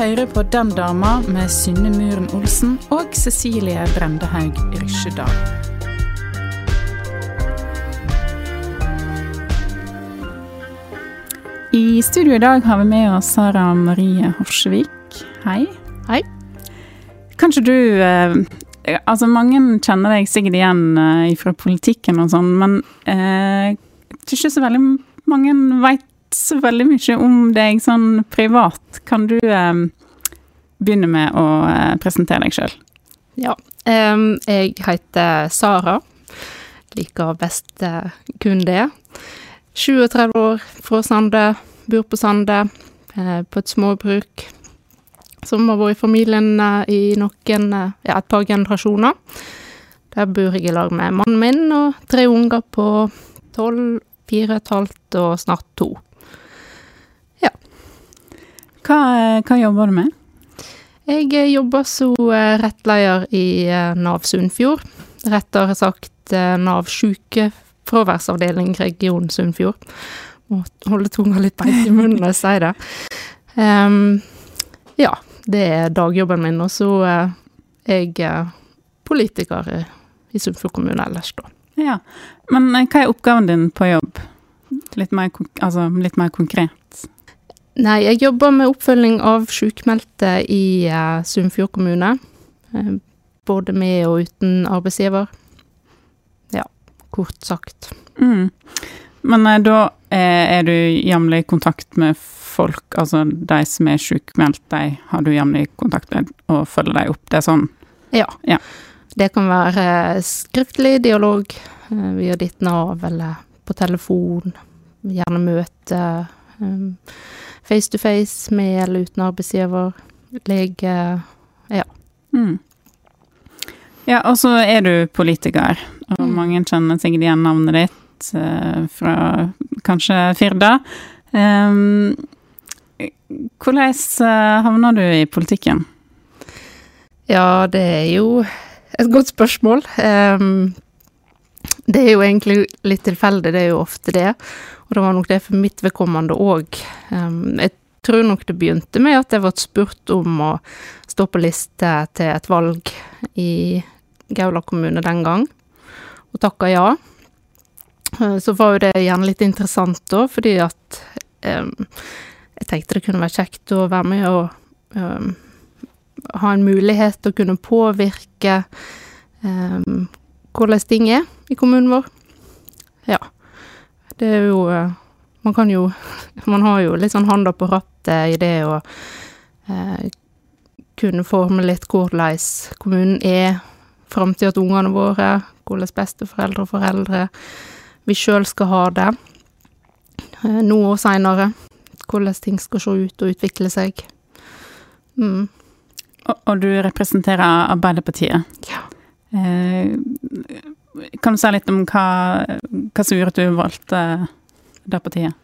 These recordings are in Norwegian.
Du hører på Den dama med Synne Muren Olsen og Cecilie Brendehaug Rysjedal. I studio i dag har vi med oss Sara Marie Horsevik. Hei. Hei. Kanskje du eh, Altså, mange kjenner deg sikkert igjen eh, fra politikken og sånn, men eh, jeg tror ikke så veldig mange veit så veldig mye om deg sånn privat. Kan du eh, begynne med å eh, presentere deg sjøl? Ja. Um, jeg heter Sara. Liker best eh, kun det. 37 år, fra Sande. Bor på Sande, eh, på et småbruk. Som har vært i familien eh, i noen, ja, et par generasjoner. Der bor jeg i lag med mannen min og tre unger på tolv, fire og et halvt og snart to. Hva, eh, hva jobber du med? Jeg eh, jobber som eh, rettleder i Nav Sunnfjord. Rettere sagt Nav sykefraværsavdeling region Sunnfjord. Må holde tunga litt beint i munnen når jeg sier det. Um, ja, det er dagjobben min. Og så er jeg politiker i, i Sunnfjord kommune ellers, da. Ja. Men hva er oppgaven din på jobb? Litt mer, altså, litt mer konkret. Nei, jeg jobber med oppfølging av sykmeldte i uh, Sunnfjord kommune. Uh, både med og uten arbeidsgiver. Ja, kort sagt. Mm. Men uh, da er du jevnlig i kontakt med folk, altså de som er sykmeldt, de har du jevnlig kontakt med og følger dem opp. Det er sånn Ja. Ja. Det kan være skriftlig dialog via ditt Nav, eller på telefon. Gjerne møte um, face to face med eller uten arbeidsgiver. Lege mm. Ja, og så er du politiker, og Mm. mange kjenner sikkert igjen navnet ditt eh, fra kanskje Firda. Um, hvordan eh, havna du i politikken? Ja, det er jo et godt spørsmål. Um, det er jo egentlig litt tilfeldig, det er jo ofte det. Og det var nok det for mitt vedkommende òg. jeg tror nok det begynte med at jeg ble spurt om å stå på liste til et valg i Gaula kommune den gang, og takka ja. Eh, Så var jo det gjerne litt interessant da, fordi at em, jeg tenkte det kunne være kjekt å være med og em, ha en mulighet til å kunne påvirke em, hvordan ting er i kommunen vår. Ja. Det er jo eh, Man kan jo Man har jo litt sånn handa på rattet i det å eh, kunne forme litt hvordan kommunen er, framtida til ungene våre, hvordan besteforeldre og foreldre vi sjøl skal ha det eh, nå og seinere. Hvordan ting skal se ut og utvikle seg. Mm. Og, og du representerer Arbeiderpartiet. Ja. Eh, kan du si litt om hva, hva som gjorde at du valgte det partiet?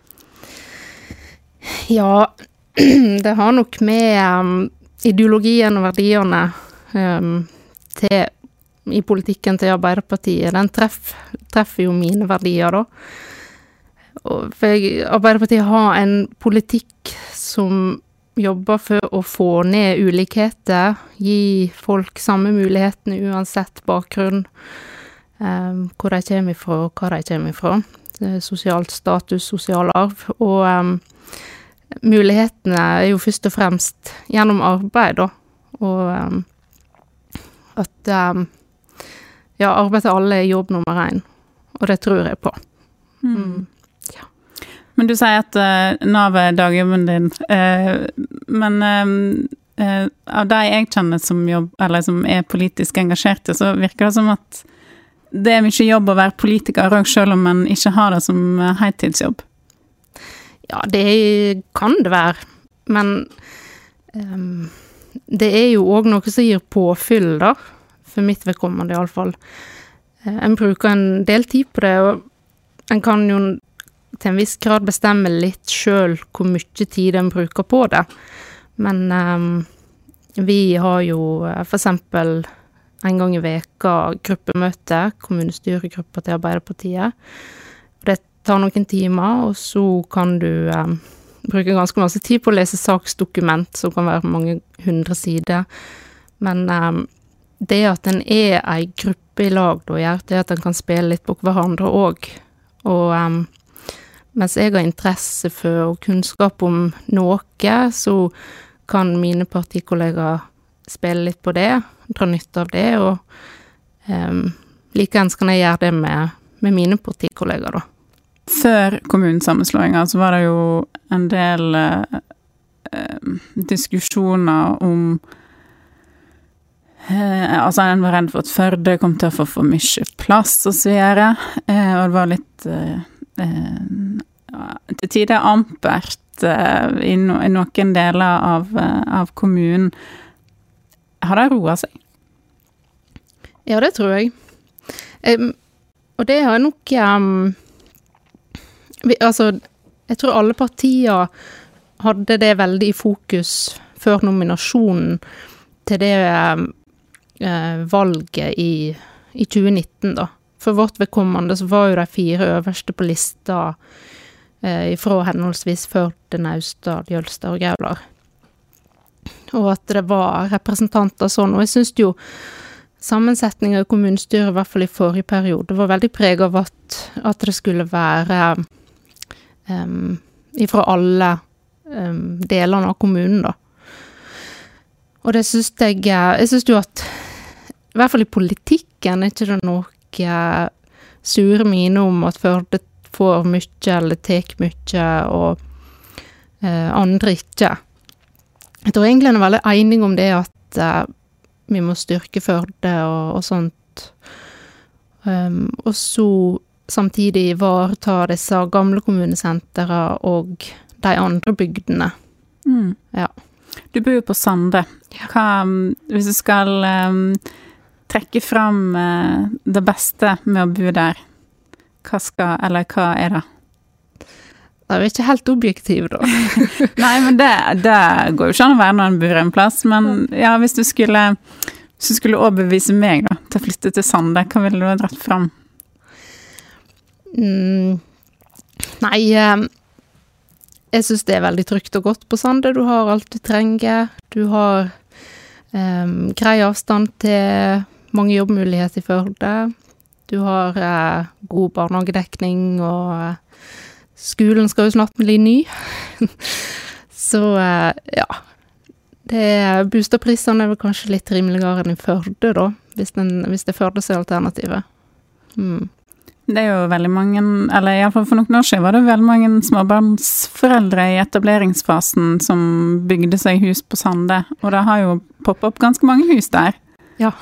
Ja, det har nok med um, ideologien og verdiene um, til, i politikken til Arbeiderpartiet. Den treff, treffer jo mine verdier, da. Og jeg, Arbeiderpartiet har en politikk som jobber for å få ned ulikheter, gi folk samme mulighetene uansett bakgrunn, hvor de kommer ifra og hva de kommer ifra. Det Sosialt status, sosial arv. Og um, mulighetene er jo først og fremst gjennom arbeid, da. Og um, at ja, arbeid til alle er jobb nummer én. Og det tror jeg på. Mm. Men du sier at uh, Nav er dagjobben din. Uh, men uh, av de jeg kjenner som, jobb, eller som er politisk engasjerte, så virker det som at det er mye jobb å være politiker òg, selv om en ikke har det som heltidsjobb? Ja, det kan det være. Men um, det er jo òg noe som gir påfyll, da. For mitt vedkommende, iallfall. Uh, en bruker en del tid på det, og en kan jo til en viss grad bestemme litt sjøl hvor mye tid en bruker på det. Men um, vi har jo uh, for eksempel en gang i veka gruppemøte, kommunestyregruppa til Arbeiderpartiet. Det tar noen timer, og så kan du eh, bruke ganske masse tid på å lese saksdokument, som kan være mange hundre sider. Men eh, det at en er ei gruppe i lag, da, gjør det at en kan spille litt på hverandre òg. Og eh, mens jeg har interesse for og kunnskap om noe, så kan mine partikollegaer spille litt på det, dra nytte av det, og um, likeens kan jeg gjøre det med, med mine partikollegaer, da. Før kommunesammenslåinga så var det jo en del eh, eh diskusjoner om eh, Altså, en var redd for at Førde kom til å få for mye plass og så videre, eh, og det var litt eh, eh, til tider ampert i, no, i, noen deler av, av kommunen. Har det roa seg? Ja, det tror jeg. Um, og det har nok um, vi, Altså, jeg tror alle partier hadde det veldig i fokus før nominasjonen til det um, valget i, i, 2019, da. For vårt vedkommende så var jo de fire øverste på lista uh, fra henholdsvis Førde, Naustdal, Jølster og Gaular og at det var representanter sånn. Og jeg syns jo sammensetninga i kommunestyret, i hvert fall i forrige periode, var veldig prega av at, at, det skulle være um, ifra alle um, delene av kommunen, da. Og det syns jeg Jeg syns jo at i hvert fall i politikken er ikke det noe sure mine om at Førde får mye eller tar mye, og uh, andre ikke. Jeg tror egentlig en er veldig enig om det at uh, vi må styrke Førde og, og sånt. Um, og så samtidig ivareta disse gamle kommunesentrene og de andre bygdene. Mm. Ja. Du bor jo på Sande. Hva, hvis du skal um, trekke fram uh, det beste med å bo der, hva skal, eller hva er det? Det er vi ikke helt objektiv, da. Nei, men det, det, går jo ikke an å være når en bor en plass. Men ja, hvis du skulle, hvis du skulle overbevise meg da, til å flytte til Sande, hva ville du ha dratt fram? Mm, nei, eh, jeg syns det er veldig trygt og godt på Sande. Du har alt du trenger. Du har um, grei avstand til mange jobbmuligheter i Førde. Du har uh, god barnehagedekning og Skolen skal jo snart bli ny. Så eh, ja. Det Boligprisene er vel kanskje litt rimeligere enn i Førde, da. Hvis, den, hvis det er Førde som er alternativet. Mm. Det er jo veldig mange, eller iallfall for noen år siden var det veldig mange småbarnsforeldre i etableringsfasen som bygde seg hus på Sande, og det har jo poppa opp ganske mange hus der. Ja.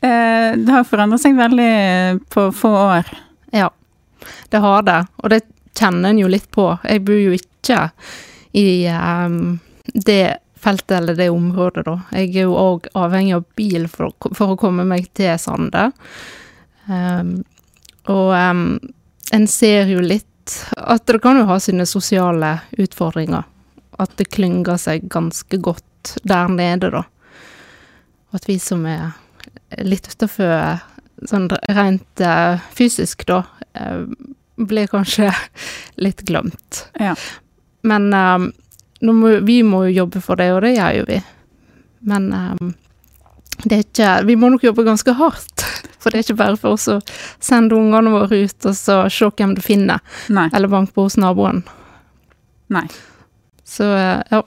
Eh, det har forandret seg veldig på få år. Ja, det har det. Og det kjenner en jo litt på. Jeg bor jo ikke i um, det feltet eller det området, da. Jeg er jo òg avhengig av bil for, for, å komme meg til Sande. Um, og um, en ser jo litt at det kan jo ha sine sosiale utfordringer. At det klynger seg ganske godt der nede, da. Og at vi som er litt utafor sånn rent uh, fysisk, da, uh, blir kanskje litt glemt. Ja. Men um, må, vi må jo jobbe for det, og det gjør jo vi. Men um, det er ikke Vi må nok jobbe ganske hardt. For det er ikke bare for oss å sende ungene våre ut og så se hvem du finner. Nei. Eller banke på hos naboen. Nei. Så uh, ja.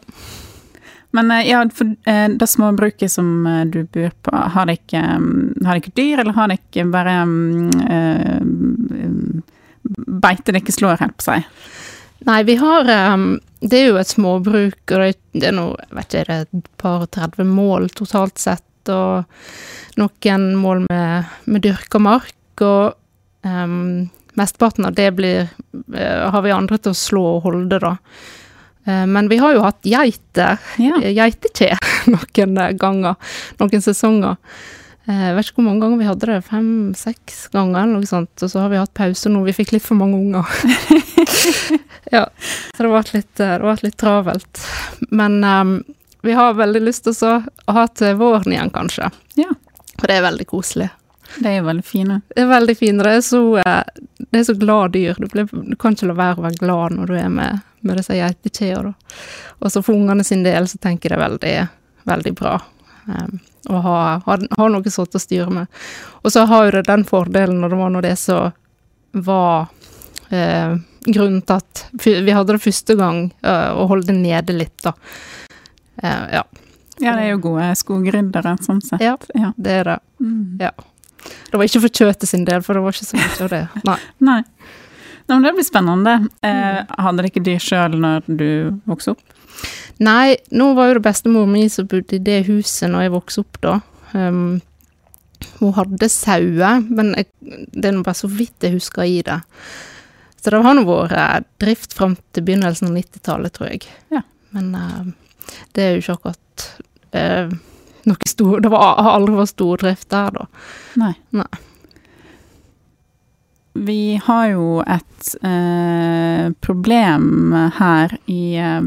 Men uh, ja, for uh, det småbruket som du bor på, har dere, ikke, har dere dyr, eller har dere bare um, beite det ikke slår, helt på seg? Nei, vi har um, Det er jo et småbruk, og det, er noe, vet ikke, et par 30 mål totalt sett, og noen mål med, med dyrka mark. Og um, mesteparten av det blir uh, har vi andre til å slå og holde, da. Uh, men vi har jo hatt geiter, Ja. geitekje, noen ganger. Noen sesonger. Eh, Jeg vet ikke hvor mange ganger vi hadde det, fem-seks ganger eller noe sånt. Og så har vi hatt pause nå, vi fikk litt for mange unger. ja, så det har litt, eh, litt travelt. Men um, vi har veldig lyst til å ha til våren igjen, kanskje. Ja. Og det er veldig koselig. De er veldig fine. Det er veldig fine. Det er så, eh, det er så glad dyr. Du, blir, du kan ikke la være å være glad når du er med, med disse geitekjeene. Og så for ungene sin del så tenker jeg det er veldig, veldig bra. em, å ha, ha, ha noe sånt å styre med. Og så har jo det den fordelen og det var nå det som var eh, grunnen til at vi hadde det første gang, eh, å holde det nede litt, da. Eh, ja, Ja, det er jo gode skogryddere, sånn sett. Ja. Ja. det er det. Mm. Ja. Det var ikke for kjøtet sin del, for det var ikke så mye av det. Nei. Nei. Nei, men det blir spennende. Eh, hadde dere ikke dyr sjøl når du vokste opp? Nei, nå var jo det bestemor mi som bodde i det huset når jeg vokste opp, da. Um, hun hadde sauer, men jeg, det er nå bare så vidt jeg husker i det. Så det har nå vært eh, drift fram til begynnelsen av 90-tallet, tror jeg. Ja. Men uh, det er jo ikke akkurat uh, noe stor Det var, har aldri vært stordrift der, da. Nei. Nei. Vi har jo et uh, problem her i, eh,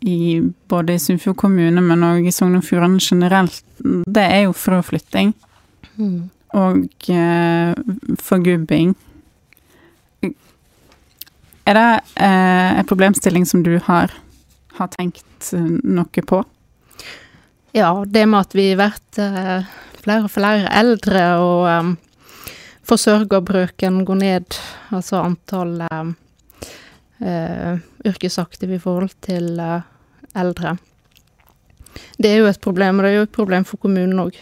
i både i Sunnfjord kommune, men òg i Sogn og Fjordane generelt. Det er jo frøflytting og eh, forgubbing. Er det eh, en problemstilling som du har, har tenkt eh, noe på? Ja, det med at vi blir eh, flere og flere eldre, og eh, forsørgerbruken går ned, altså antall um, eh, yrkesaktive i forhold til eh, eldre. Det er jo et problem, og det er jo et problem for kommunen òg.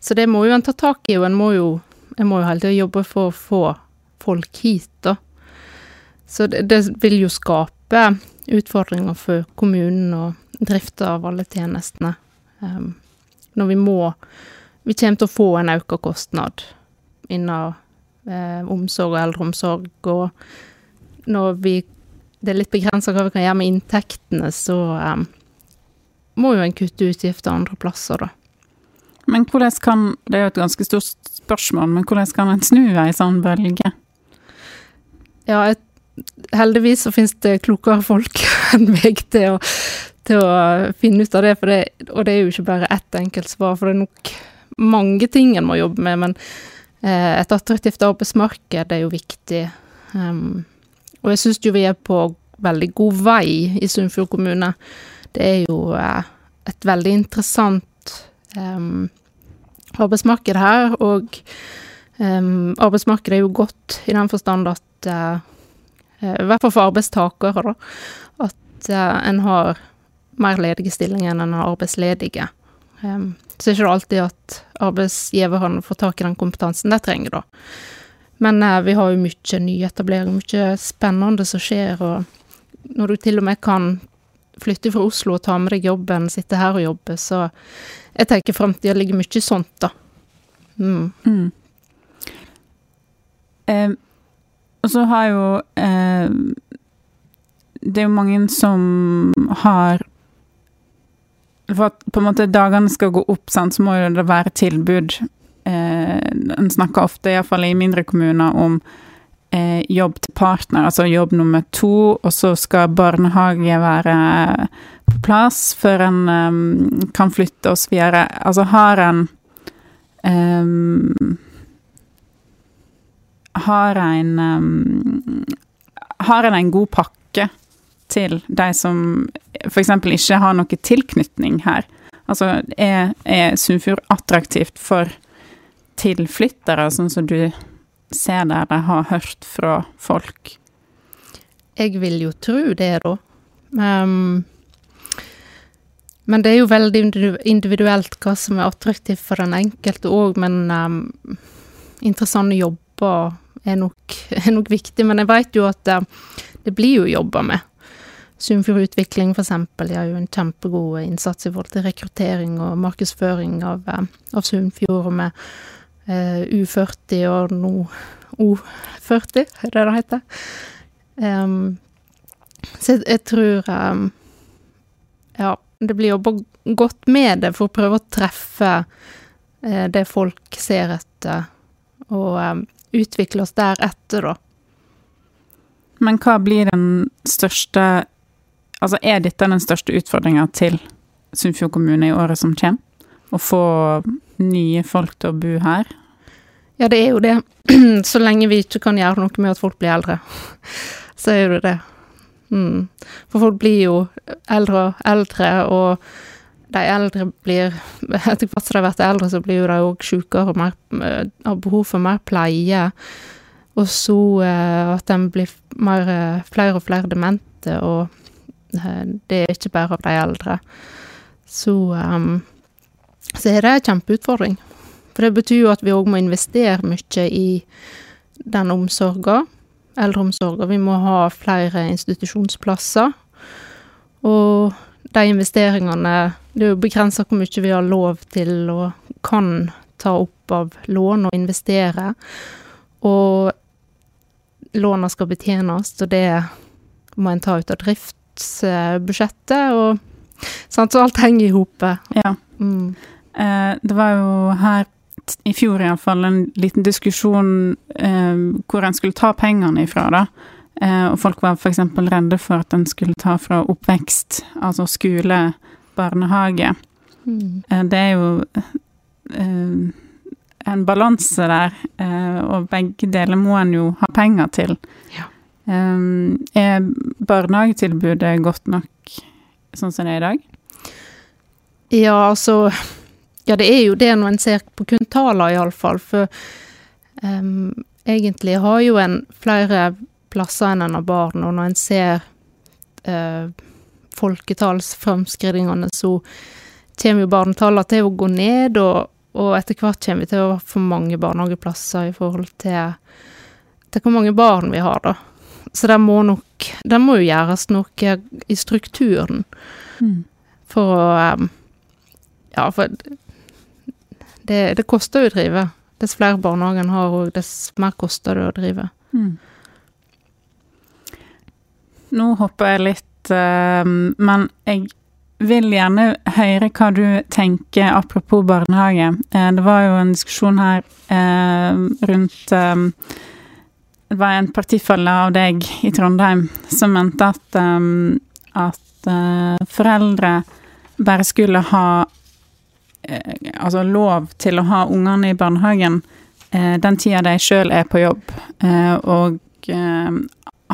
Så det må jo en ta tak i, og en må jo, en må jo hele tida jobbe for å få folk hit, da. Så det, det vil jo skape utfordringer for kommunen og drifta av alle tjenestene. Um, når vi må Vi kommer til å få en økt kostnad innen eh, omsorg og eldreomsorg, og når vi Det er litt begrensa hva vi kan gjøre med inntektene, så um, må jo en kutte utgifter andre plasser, da. Men hvordan kan Det er jo et ganske stort spørsmål, men hvordan kan en snu ei sånn bølge? Ja, jeg, heldigvis så finnes det klokere folk enn meg til å, til å finne ut av det, det, og det er jo ikke bare ett enkelt svar, for det er nok mange ting en må jobbe med, men eh, et attraktivt arbeidsmarked er jo viktig. Um, og jeg syns jo vi er på veldig god vei i Sunnfjord kommune. Det er jo eh, et veldig interessant um, arbeidsmarked her, og um, arbeidsmarkedet er jo godt i den forstand at eh, I hvert fall for arbeidstakere, da. At uh, en har mer ledige stillinger enn en har arbeidsledige. Um, så er det ikke alltid at arbeidsgiverne får tak i den kompetansen de trenger, da. Men eh, vi har jo mye nyetablering, mye spennende som skjer, og når du til og med kan flytte fra Oslo og ta med deg jobben, sitte her og jobbe, så jeg tenker framtida ligger mye sånt, da. Mm. Mm. Eh, og så har jo eh, Det er jo mange som har For at på en måte dagene skal gå opp, sant, så må det være tilbud. Eh, en snakker ofte, iallfall i mindre kommuner, om eh, jobb til partner, altså jobb nummer to, og så skal barnehage være på plass før en eh, kan flytte oss videre. Altså har en eh, har en um, Har en en god pakke til de som f.eks. ikke har noe tilknytning her? Altså, er, er Sunnfjord attraktivt for tilflyttere, sånn som du ser der de har hørt fra folk? Jeg vil jo tro det, da. Um, men det er jo veldig individuelt hva som er attraktivt for den enkelte òg, men um, interessante jobber er nok, er nok viktig. Men jeg veit jo at eh, det blir jo jobba med. Sunnfjord Utvikling eksempel gjør jo en kjempegod innsats i forhold til rekruttering og markedsføring av, av Sunnfjord. Og med U40 og nå O40, er det det heter. Um, så jeg, jeg tror um, Ja, det blir jobba godt med det for å prøve å treffe uh, det folk ser etter, og um, utvikle oss deretter, da. Men hva blir den største Altså, er dette den største utfordringa til Sunnfjord kommune i året som kommer? Å få nye folk til å bo her? Ja, det er jo det. Så lenge vi ikke kan gjøre noe med at folk blir eldre, så er det det. Mm. For folk blir jo eldre og eldre, og de eldre blir Etter hvert som de blir eldre, så blir jo de òg sjukere og mer, eh, har behov for mer pleie. Og så eh, at de blir mer, eh, flere og flere demente, og det er ikke bare av de eldre. Så, um, så er det en kjempeutfordring. For det betyr jo at vi òg må investere mye i den omsorga, eldreomsorga. Vi må ha flere institusjonsplasser. Og de investeringene Det er jo begrensa hvor mye vi har lov til og kan ta opp av lån og investere. Og låna skal betjenes, og det må en ta ut av driftsbudsjettet. Og sant, så alt henger i hopet. Ja. Mm. Eh, det var jo her i fjor iallfall en liten diskusjon eh, hvor en skulle ta pengene ifra, da. Eh, og folk var f.eks. redde for at en skulle ta fra oppvekst, altså skole, barnehage. Mm. Eh, det er jo en balanse der, eh, og begge deler må en jo ha penger til. Ja. Eh, er barnehagetilbudet godt nok sånn som det er i dag? Ja, altså Ja, det er jo det når en ser på kun tallene, iallfall. For um, egentlig har jo en flere plasser enn en har barn, og når en ser uh, folketallsframskrivingene, så kommer jo barnetallene til å gå ned, og, og etter hvert kommer vi til å ha for mange barnehageplasser i forhold til, til hvor mange barn vi har, da. Så det må nok Det må jo gjøres noe i strukturen for å um, Ja, for det, det koster jo å drive. Dess flere barnehager en har, og dess mer koster det å drive. Nå hopper jeg litt, eh, men jeg vil gjerne høre hva du tenker apropos barnehage. Eh, det var jo en diskusjon her eh, rundt Det var en partifelle av deg i Trondheim som mente at, at foreldre bare skulle ha altså lov til å ha ungene i barnehagen eh, den tida de sjøl er på jobb. Eh, og eh,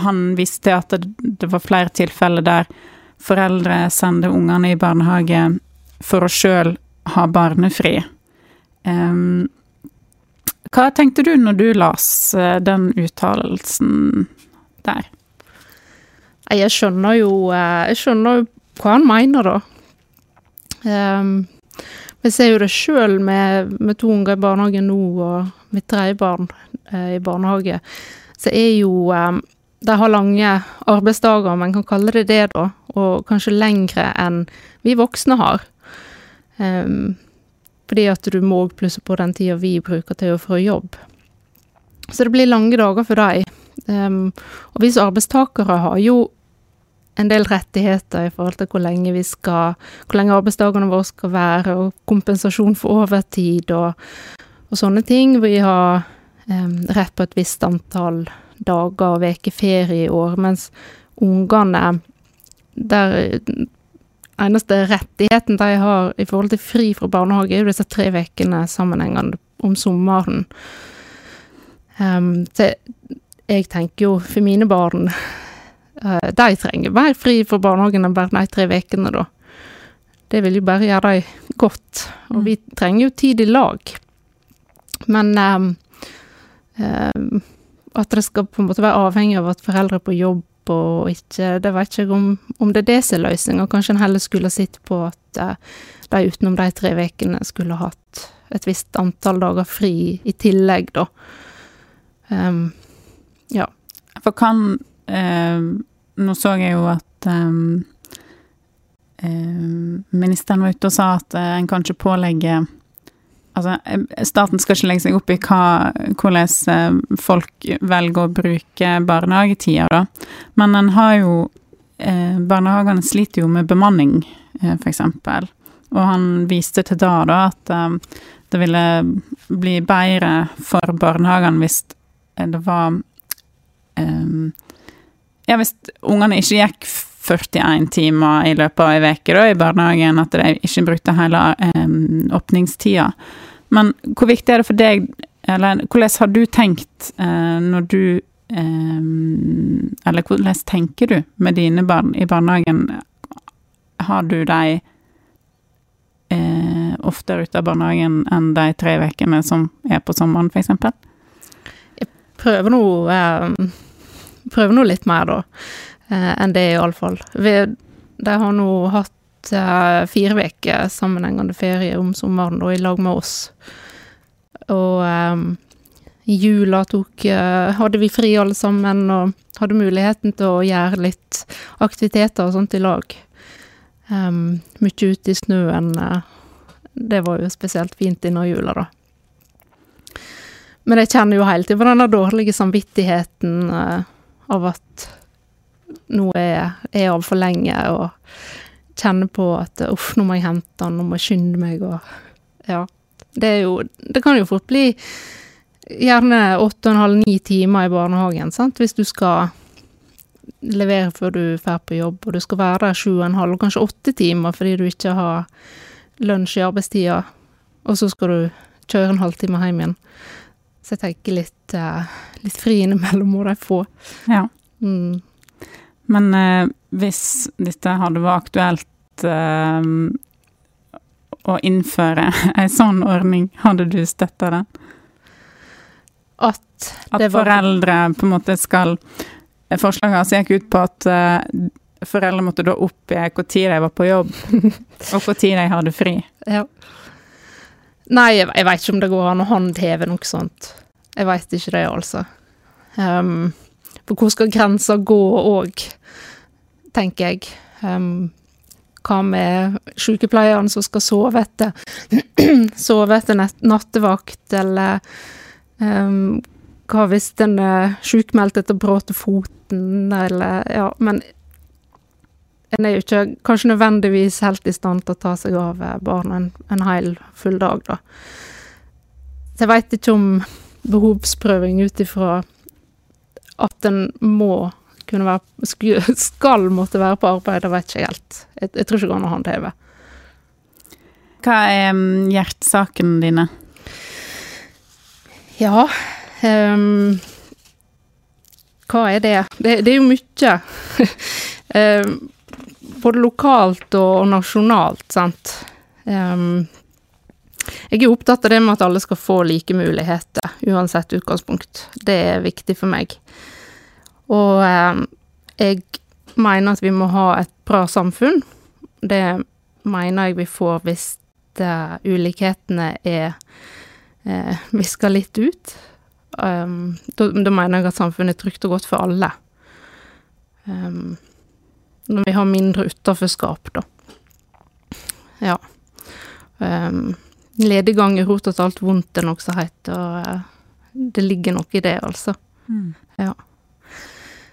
han visste at det, var flere tilfeller der foreldre sender ungene i barnehage for å sjøl ha barnefri. Hva tenkte du når du las eh, den uttalelsen der? Jeg skjønner jo eh, Jeg skjønner jo hva han mener, da. Um, jeg ser jo det sjøl med, med to unger i barnehage nå, og mitt tredje barn eh, i barnehage. Så er jo eh, De har lange arbeidsdager, om en kan kalle det det, da. Og kanskje lengre enn vi voksne har. Um, fordi at du må plusse på den tida vi bruker til å få jobb. Så det blir lange dager for dem. Um, og vi som arbeidstakere har jo en del rettigheter i forhold til hvor lenge vi skal Hvor lenge arbeidsdagene våre skal være, og kompensasjon for overtid og, og sånne ting. Vi har um, rett på et visst antall dager og uker ferie i år, mens ungene der eneste rettigheten de har i forhold til fri fra barnehage, er jo disse tre ukene sammenhengende om sommeren. Um, så jeg tenker jo for mine barn De trenger mer fri fra barnehagen enn bare de tre ukene, da. Det vil jo bare gjøre dem godt. Og vi trenger jo tid i lag. Men um, um, at det skal på en måte være avhengig av at foreldre er på jobb og ikke Det vet ikke jeg om, om det er det som er løsninga. Kanskje en heller skulle sett på at uh, de utenom de tre ukene skulle hatt et visst antall dager fri i tillegg, da. Um, ja. For kan eh, Nå så jeg jo at um, um, ministeren var ute og sa at uh, en kan ikke pålegge Altså, staten skal ikke legge seg opp i hva, hvordan folk velger å bruke barnehagetida, da. Men en har jo eh, Barnehagene sliter jo med bemanning, eh, f.eks. Og han viste til da, da at eh, det ville bli bedre for barnehagene hvis det var eh, Ja, hvis ungene ikke gikk 41 timer i løpet av ei uke i barnehagen, at de ikke brukte hele um, åpningstida. Men hvor viktig er det for deg, eller hvordan har du tenkt uh, når du um, Eller hvordan tenker du med dine barn i barnehagen? Har du de uh, oftere ute av barnehagen enn de tre ukene som er på sommeren, f.eks.? Jeg prøver nå Prøver nå litt mer, da eh, enn det, iallfall. De har nå hatt eh, fire uker sammenhengende ferie om sommeren, da, i lag med oss. Og eh, i jula tok eh, Hadde vi fri alle sammen, og hadde muligheten til å gjøre litt aktiviteter og sånt i lag. Um, mye ute i snøen. Uh, det var jo spesielt fint innan jula, da. Men jeg kjenner jo tiden på den dårlige samvittigheten uh, av at nå er jeg av for lenge, og kjenner på at uff, nå må jeg hente han, nå må jeg skynde meg, og ja. Det er jo Det kan jo fort bli gjerne åtte og en halv, ni timer i barnehagen, sant, hvis du skal levere før du drar på jobb, og du skal være der sju og en halv, kanskje åtte timer fordi du ikke har lunsj i arbeidstida, og så skal du kjøre en halvtime hjem igjen. Så jeg tenker litt, uh, litt fri innimellom må de få. Ja. Mm. Men uh, hvis dette hadde vært aktuelt uh, å innføre en sånn ordning, hadde du støtta den? At, at foreldre på en måte skal Forslaget hans gikk ut på at foreldre måtte da oppgi når de var på jobb, og når de hadde fri. Ja. Nei, jeg, jeg veit ikke om det går an å håndheve noe sånt. Jeg veit ikke det, altså. Um, for hvor skal grensa gå òg, tenker jeg. Um, hva med sykepleieren som skal sove etter sove etter nattevakt, eller um, hva hvis den er sjukmeldt etter brudd foten, eller Ja, men en er jo ikke kanskje nødvendigvis helt i stand til å ta seg av barn en, en hel full dag, da. Så jeg veit ikke om behovsprøving ut ifra at en må kunne være Skal måtte være på arbeid, det vet ikke helt. Jeg, jeg tror ikke det går an å håndheve. Hva er um, hjertesakene dine? Ja um, Hva er det? Det, det er jo mye. um, både lokalt og, nasjonalt, sant. Um, jeg er opptatt av det med at alle skal få like muligheter, uansett utgangspunkt. Det er viktig for meg. Og eh, jeg mener at vi må ha et bra samfunn. Det mener jeg vi får hvis uh, ulikhetene er uh, viska litt ut. Um, da, da, mener jeg at samfunnet er trygt og godt for alle. Um, når vi har mindre utenforskap, da. Ja. Um, lediggang er rota til alt vondt, er noe som heter, og uh, det ligger noe i det, altså. Mm. Ja.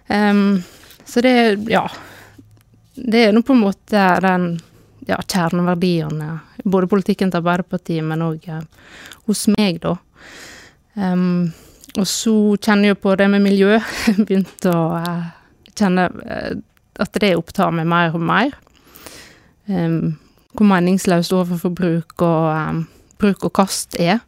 Um, så det Ja. Det er nå på en måte den ja, kjerneverdiene, både politikken til Arbeiderpartiet, men òg uh, hos meg, da. Um, og så kjenner jeg på det med miljø. Begynte å uh, kjenne uh, at det opptar meg mer og mer. Um, hvor meningsløst overforbruk og um, bruk og kast er.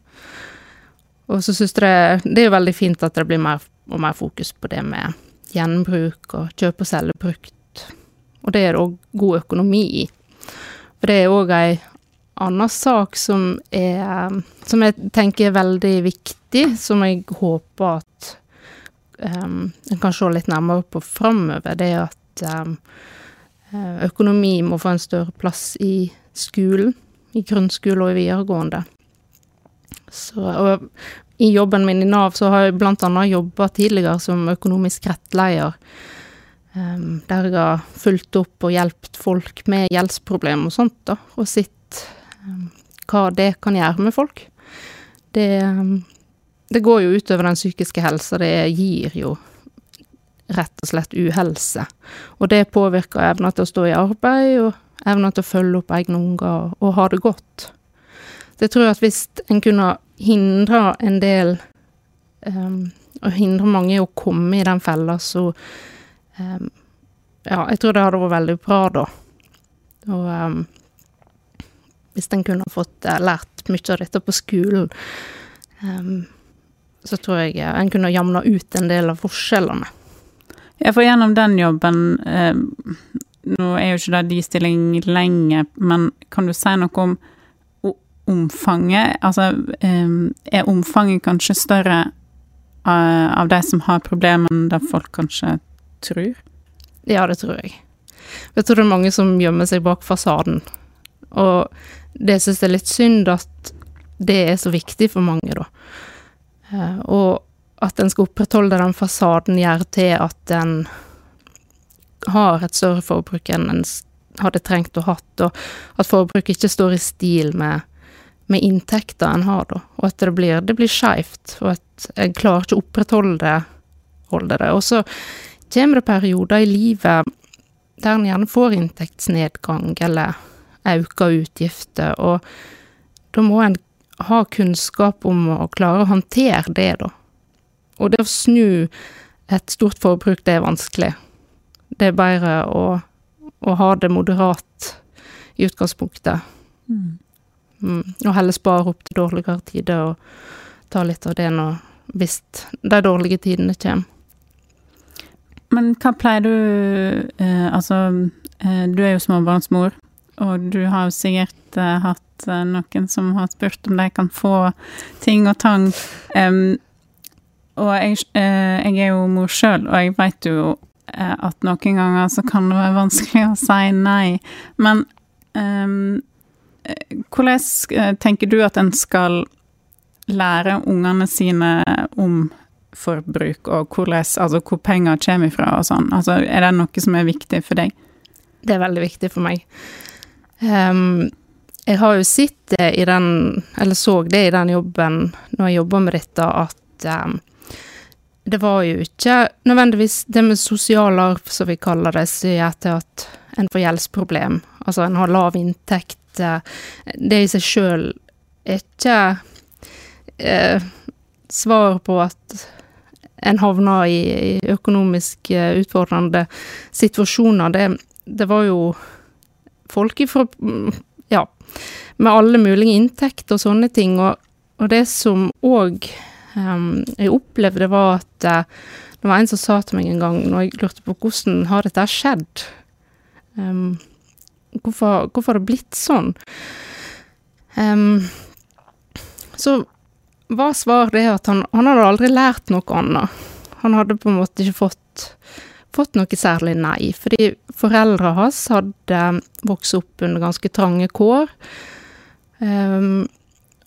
Og så syns jeg det, er veldig fint at det blir mer og mer fokus på det med gjenbruk og kjøpe og selge brukt. Og det er det òg god økonomi i. For det er òg ei anna sak som er Som jeg tenker er veldig viktig, som jeg håper at um, en kan se litt nærmere på framover. Det er at um, økonomi må få en større plass i skolen. I grunnskole og i videregående. Så, og i jobben min i Nav så har jeg annet jobba tidligere som økonomisk rettleier. Um, der jeg har fulgt opp og hjulpet folk med gjeldsproblemer og sånt, da, og sett um, hva det kan gjøre med folk. det, det går jo utover den psykiske helsa. Det gir jo rett og slett uhelse. Og det påvirker evna til å stå i arbeid, og evna til å følge opp egne unger og ha det godt. Jeg tror at hvis en kunne hindre en del um, Og hindre mange i å komme i den fella, så um, Ja, jeg tror det hadde vært veldig bra, da. Og um, hvis en kunne fått uh, lært mye av dette på skolen, så tror jeg uh, en kunne jamna ut en del av forskjellene. Ja, for gjennom den jobben eh, Nå er jo ikke det de stilling lenge, men kan du si noe om omfanget? Altså, eh, er omfanget kanskje større av, av de som har problemer, enn det folk kanskje tror? Ja, det tror jeg. Jeg tror det er mange som gjemmer seg bak fasaden. Og det syns jeg er litt synd at det er så viktig for mange, da. Eh, og at en skal opprettholde den fasaden, gjør til at en har et større forbruk enn en hadde trengt å hatt, og at forbruket ikke står i stil med, med inntekter en har, da. Og at det blir, det blir skeivt, og at en klarer ikke å opprettholde. Holde det. Og så kommer det perioder i livet der en gjerne får inntektsnedgang eller øker utgifter, og da må en ha kunnskap om å klare å håndtere det, da. Og det å snu et stort forbruk, det er vanskelig. Det er bedre å, å ha det moderat i utgangspunktet. Mm. Mm. Og heller spare opp til dårligere tider og ta litt av det når, hvis de dårlige tidene kommer. Men hva pleier du eh, Altså, eh, du er jo småbarnsmor, og du har jo sikkert eh, hatt eh, noen som har spurt om de kan få ting og tang. Um, og jeg, eh, jeg, er jo mor sjøl, og jeg veit jo eh, at noen ganger så kan det være vanskelig å si nei. Men um, hvordan tenker du at en skal lære ungene sine om forbruk, og hvordan, altså hvor penger kommer fra og sånn? Altså, er det noe som er viktig for deg? Det er veldig viktig for meg. Um, jeg har jo sett det i den, eller så det i den jobben, når jeg jobber med dette, at um, det var jo ikke nødvendigvis det med sosial arv, som vi kaller det, som gjør til at en får gjeldsproblem. Altså en har lav inntekt. Det i seg sjøl er ikke eh, svar på at en havner i, i økonomisk eh, utfordrende situasjoner. Det, det var jo folk ifra Ja, med alle mulige inntekter og sånne ting. Og, og det som òg um, jeg opplevde, var at uh, det var en som sa til meg en gang, når jeg lurte på hvordan har dette skjedd? Um, hvorfor, hvorfor har det blitt sånn? Um, så var svaret det at han, han, hadde aldri lært noe annet. Han hadde på en måte ikke fått, fått noe særlig nei, fordi foreldra hans hadde vokst opp under ganske trange kår.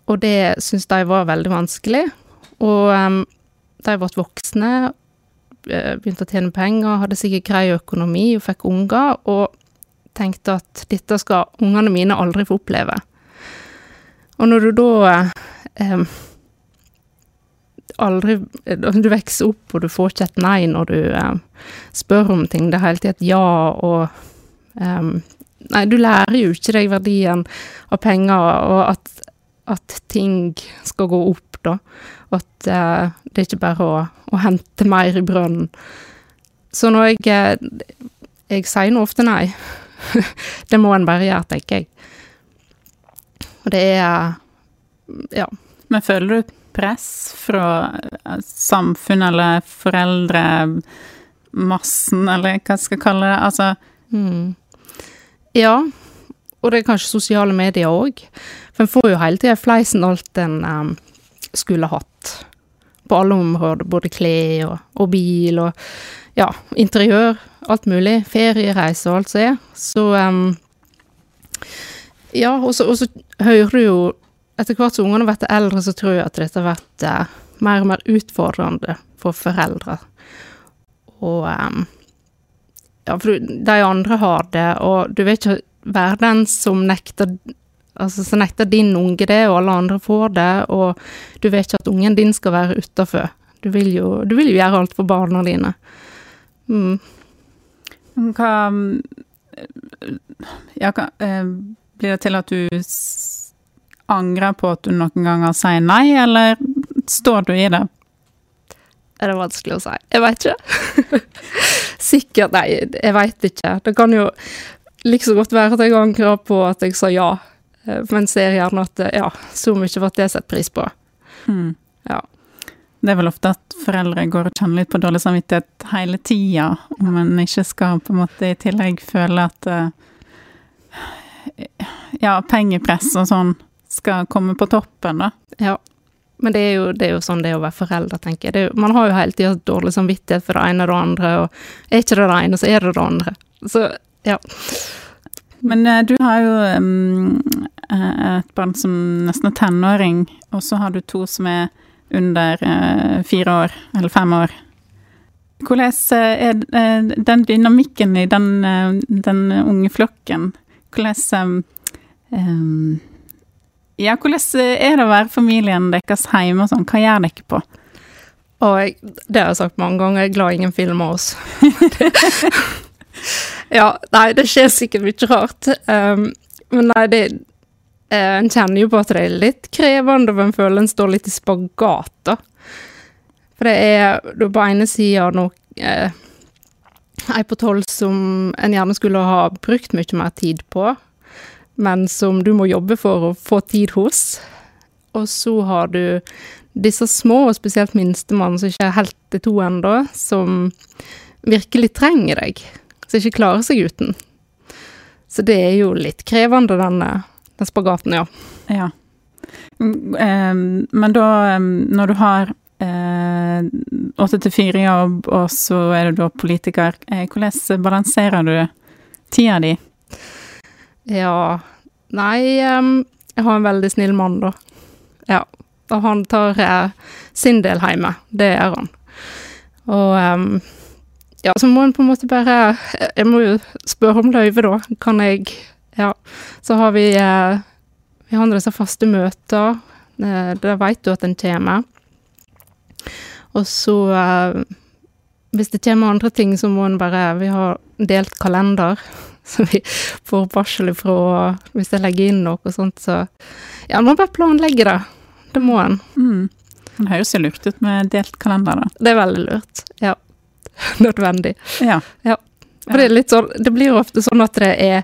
Og det syntes de var veldig vanskelig. Og um, de ble voksne, eh, begynte å tjene penger, hadde sikkert grei økonomi og fikk unger, og tenkte at dette skal ungene mine aldri få oppleve. Og når du da um, aldri Du vokser opp, og du får ikke et nei når du um, spør om ting. Det er hele tiden et ja, og um, Nei, du lærer jo ikke deg verdien av penger, og at, at ting skal gå opp, da. At eh, det er ikke bare å, å hente mer i brønnen. Så når jeg eh, Jeg sier nå ofte nei. det må en bare gjøre, tenker jeg. Og det er Ja. Men føler du press fra samfunn samfunnet eller foreldre, massen, eller hva jeg skal kalle det? Altså mm. Ja. Og det er kanskje sosiale medier òg. For en får jo hele tida fleisen alt en um, skulle hatt. På alle områder. Både klær og, og, bil og ja, interiør. Alt mulig. Feriereise og alt som er. Så um, Ja, og så hører du jo etter hvert som ungene blir eldre, så tror jeg at dette har vært uh, mer og mer utfordrende for foreldre. Og um, Ja, for de andre har det, og du vil ikke være den som nekter Altså, så nekter din unge det, og alle andre får det, og du vet ikke at ungen din skal være utafor. Du, vil jo- du vil jo gjøre alt for barna dine. Mm. Hva Ja, hva, eh, blir det til at du angrer på at du noen ganger sier nei, eller står du i det? Er det vanskelig å si? Jeg veit ikke. Sikkert Nei, jeg veit ikke. Det kan jo like så godt være at jeg angrer på at jeg sa ja, eh, men ser gjerne at eh, ja, så mye ble det sett pris på. Mm. Ja. Det er vel ofte at foreldre går og kjenner litt på dårlig samvittighet hele tida, om en ikke skal på en måte i tillegg føle at eh, ja, pengepress og sånn skal komme på toppen, da. Ja. Men det er, jo, det er jo sånn det er å være forelder, tenker jeg. Det jo, man har jo hele tida dårlig samvittighet for det ene og det andre, og er ikke det det ene, så er det det andre. Så ja. Men uh, du har jo eh, et barn som nesten er tenåring, og så har du to som er under uh, fire år, eller fem år. Hvordan er den dynamikken i den, den unge flokken? Hvordan um, Ja, hvordan er det å være familien deres hjemme og sånn? Hva gjør dere på? Og jeg, det har jeg sagt mange ganger, jeg er glad ingen filmer oss. ja, nei, det skjer sikkert mye rart. Um, men nei, det uh, En kjenner jo på at det er litt krevende, og en føler en står litt i spagat. For det er du på ene sida noe uh, Ei på tolv som en gjerne skulle ha brukt mye mer tid på, men som du må jobbe for å få tid hos. Og så har du disse små, og spesielt minstemann, som ikke er helt til to ennå, som virkelig trenger deg, som ikke klarer seg uten. Så det er jo litt krevende, denne, den spagaten, ja. Ja. Mm, Men da, når du har eh, åtte til fire-jobb, og så er du da politiker, eh, hvordan balanserer du tida di? Ja Nei, jeg har en veldig snill mann, da. Ja. Og han tar eh, sin del hjemme. Det gjør han. Og ja, så må en på en måte bare Jeg må jo spørre om løyve, da. Kan jeg Ja. Så har vi eh, Vi har disse faste møter. Eh, Der veit du at en kommer. Og så eh, Hvis det kommer andre ting, så må en bare Vi har delt kalender. Så vi får varsel ifra hvis jeg legger inn noe og sånt, så Ja, en må bare planlegge det. Det må en. Mm. Det høres jo lurt ut med delt kalender, da. Det er veldig lurt. Ja. Nødvendig. Ja. For det sånn Det blir ofte sånn at det er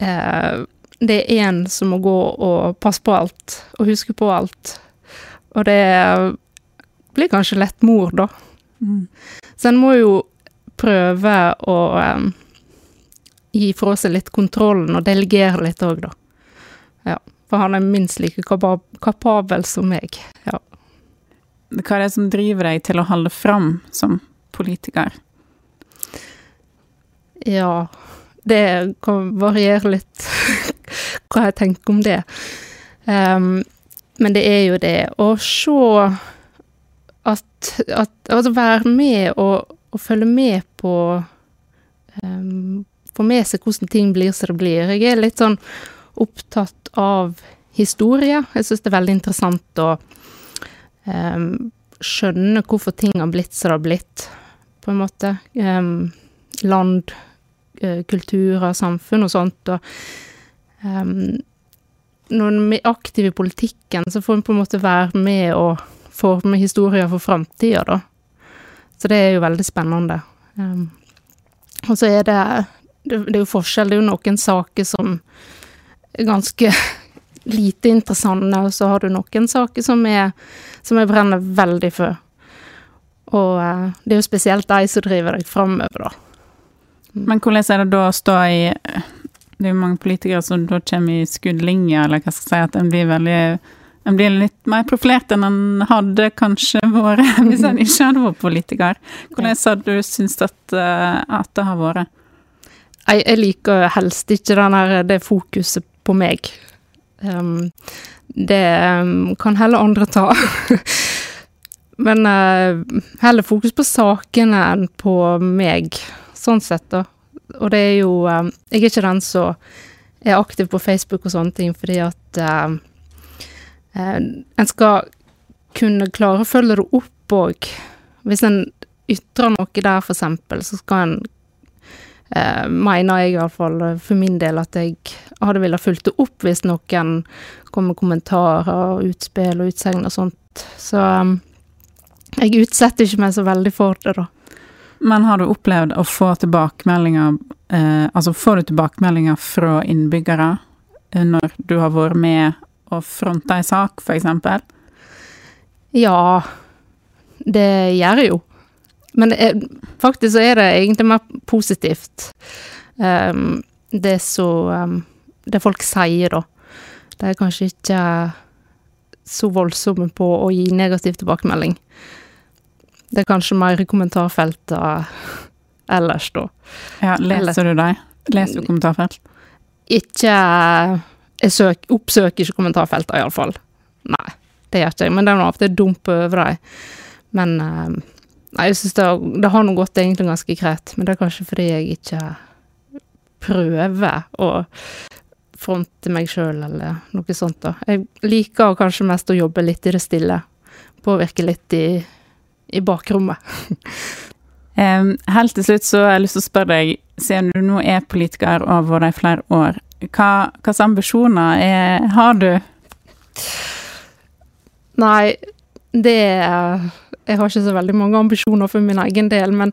eh, Det er én som må gå og passe på alt, og huske på alt. Og det blir kanskje lett mor, da. Mm. Så en må jo prøve å eh, gi fra seg litt kontrollen, og delegere litt òg, da. Ja. For han er minst like kapab kapabel som meg. Ja. Hva er det som driver deg til å holde fram som politiker? Ja, det kan variere litt hva jeg tenker om det. Um, men det er jo det å se at, at Altså være med og, og følge med på um, Få med seg hvordan ting blir som det blir. Jeg er litt sånn opptatt av historie. Jeg syns det er veldig interessant å um, skjønne hvorfor ting har blitt som det har blitt, på en måte. Um, land, eh, kulturer, samfunn og sånt. Og um, når en er aktiv i politikken, så får en på en måte være med og forme historier for framtida, da. Så det er jo veldig spennende. Um, og så er det, det Det er jo forskjell. Det er jo noen saker som er ganske lite interessante, og så har du noen saker som, er, som jeg brenner veldig for. Og eh, det er jo spesielt de som driver deg framover, da. Men hvordan er det da å stå i Det er jo mange politikere som da kommer i skuddlinja, eller hva skal jeg si, at en blir veldig en blir litt mer profilert enn en hadde kanskje vært hvis en ikke hadde vært politiker. Hvordan har du syntes at, eh, at det har vært? Jeg, jeg liker helst ikke den her, det fokuset på meg. Um, det um, kan heller andre ta. Men uh, heller fokus på sakene enn på meg, sånn sett, da. Og det er jo um, Jeg er ikke den som er aktiv på Facebook og sånne ting, fordi at eh, en skal kunne klare å følge det opp òg. Hvis en ytrer noe der, for eksempel, så skal en eh, mener jeg iallfall for min del at jeg hadde villet fulgt det opp hvis noen kom med kommentarer og utspill og utsegn og sånt. Så um, jeg utsetter ikke meg så veldig for det, da. Men har du opplevd å få tilbakemeldinger eh, Altså får du tilbakemeldinger fra innbyggere eh, når du har vært med og fronta en sak, eksempel? Ja, det gjør jeg jo. Men er, faktisk så er det egentlig mer positivt. Um, det som um, Det folk sier, da. De er kanskje ikke så voldsomme på å gi negativ tilbakemelding. Det er kanskje mer i kommentarfeltet ellers, da. Ja, leser du dem? Leser du kommentarfelt? Ikke Jeg søk, oppsøker ikke kommentarfeltet, iallfall. Nei, det gjør ikke jeg. Men det er av og til dump over dem. Men um, Nei, jeg syns det, det, har nå gått egentlig ganske greit, men det er kanskje fordi jeg ikke prøver å fronte meg sjøl, eller noe sånt, da. Jeg liker kanskje mest å jobbe litt i det stille. Påvirke litt i, i bakrommet. helt til slutt så har jeg lyst til å spørre deg, siden du nå er politiker og har vært i flere år, hva hvilke ambisjoner er, har du? Nei, det er jeg har ikke så veldig mange ambisjoner for min egen del, men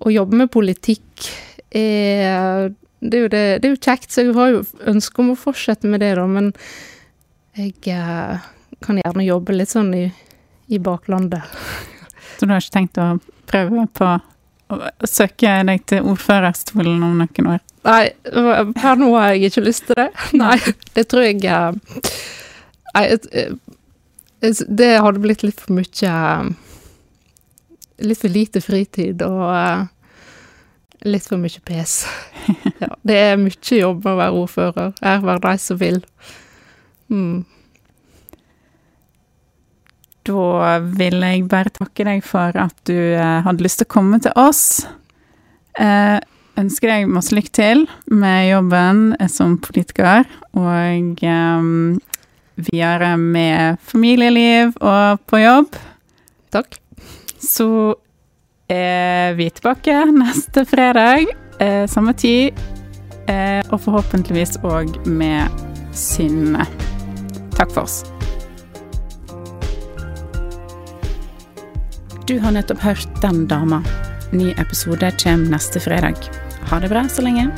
å jobbe med politikk er det er, jo det, det er jo kjekt, så jeg har jo ønske om å fortsette med det, da, men jeg eh, kan gjerne jobbe litt sånn i, i baklandet. Så du har ikke tenkt å prøve på å søke deg til ordførerstolen om noen år? Nei, per nå har jeg ikke lyst til det. Nei, det tror jeg eh, Nei, det hadde blitt litt for mye litt for lite fritid og litt for mye pes. ja, det er mye jobb med å være ordfører. Her være de som vil. Mm. Da vil jeg bare takke deg for at du uh, hadde lyst til å komme til oss. Eh, ønsker deg masse lykke til med jobben som politiker, og eh, videre med familieliv og på jobb. Takk så er vi tilbake neste fredag, eh, samme tid, eh, og forhåpentligvis òg med Synne. Takk for oss. Du har nettopp hørt Den dama. Ny episode kommer neste fredag. Ha det bra så lenge.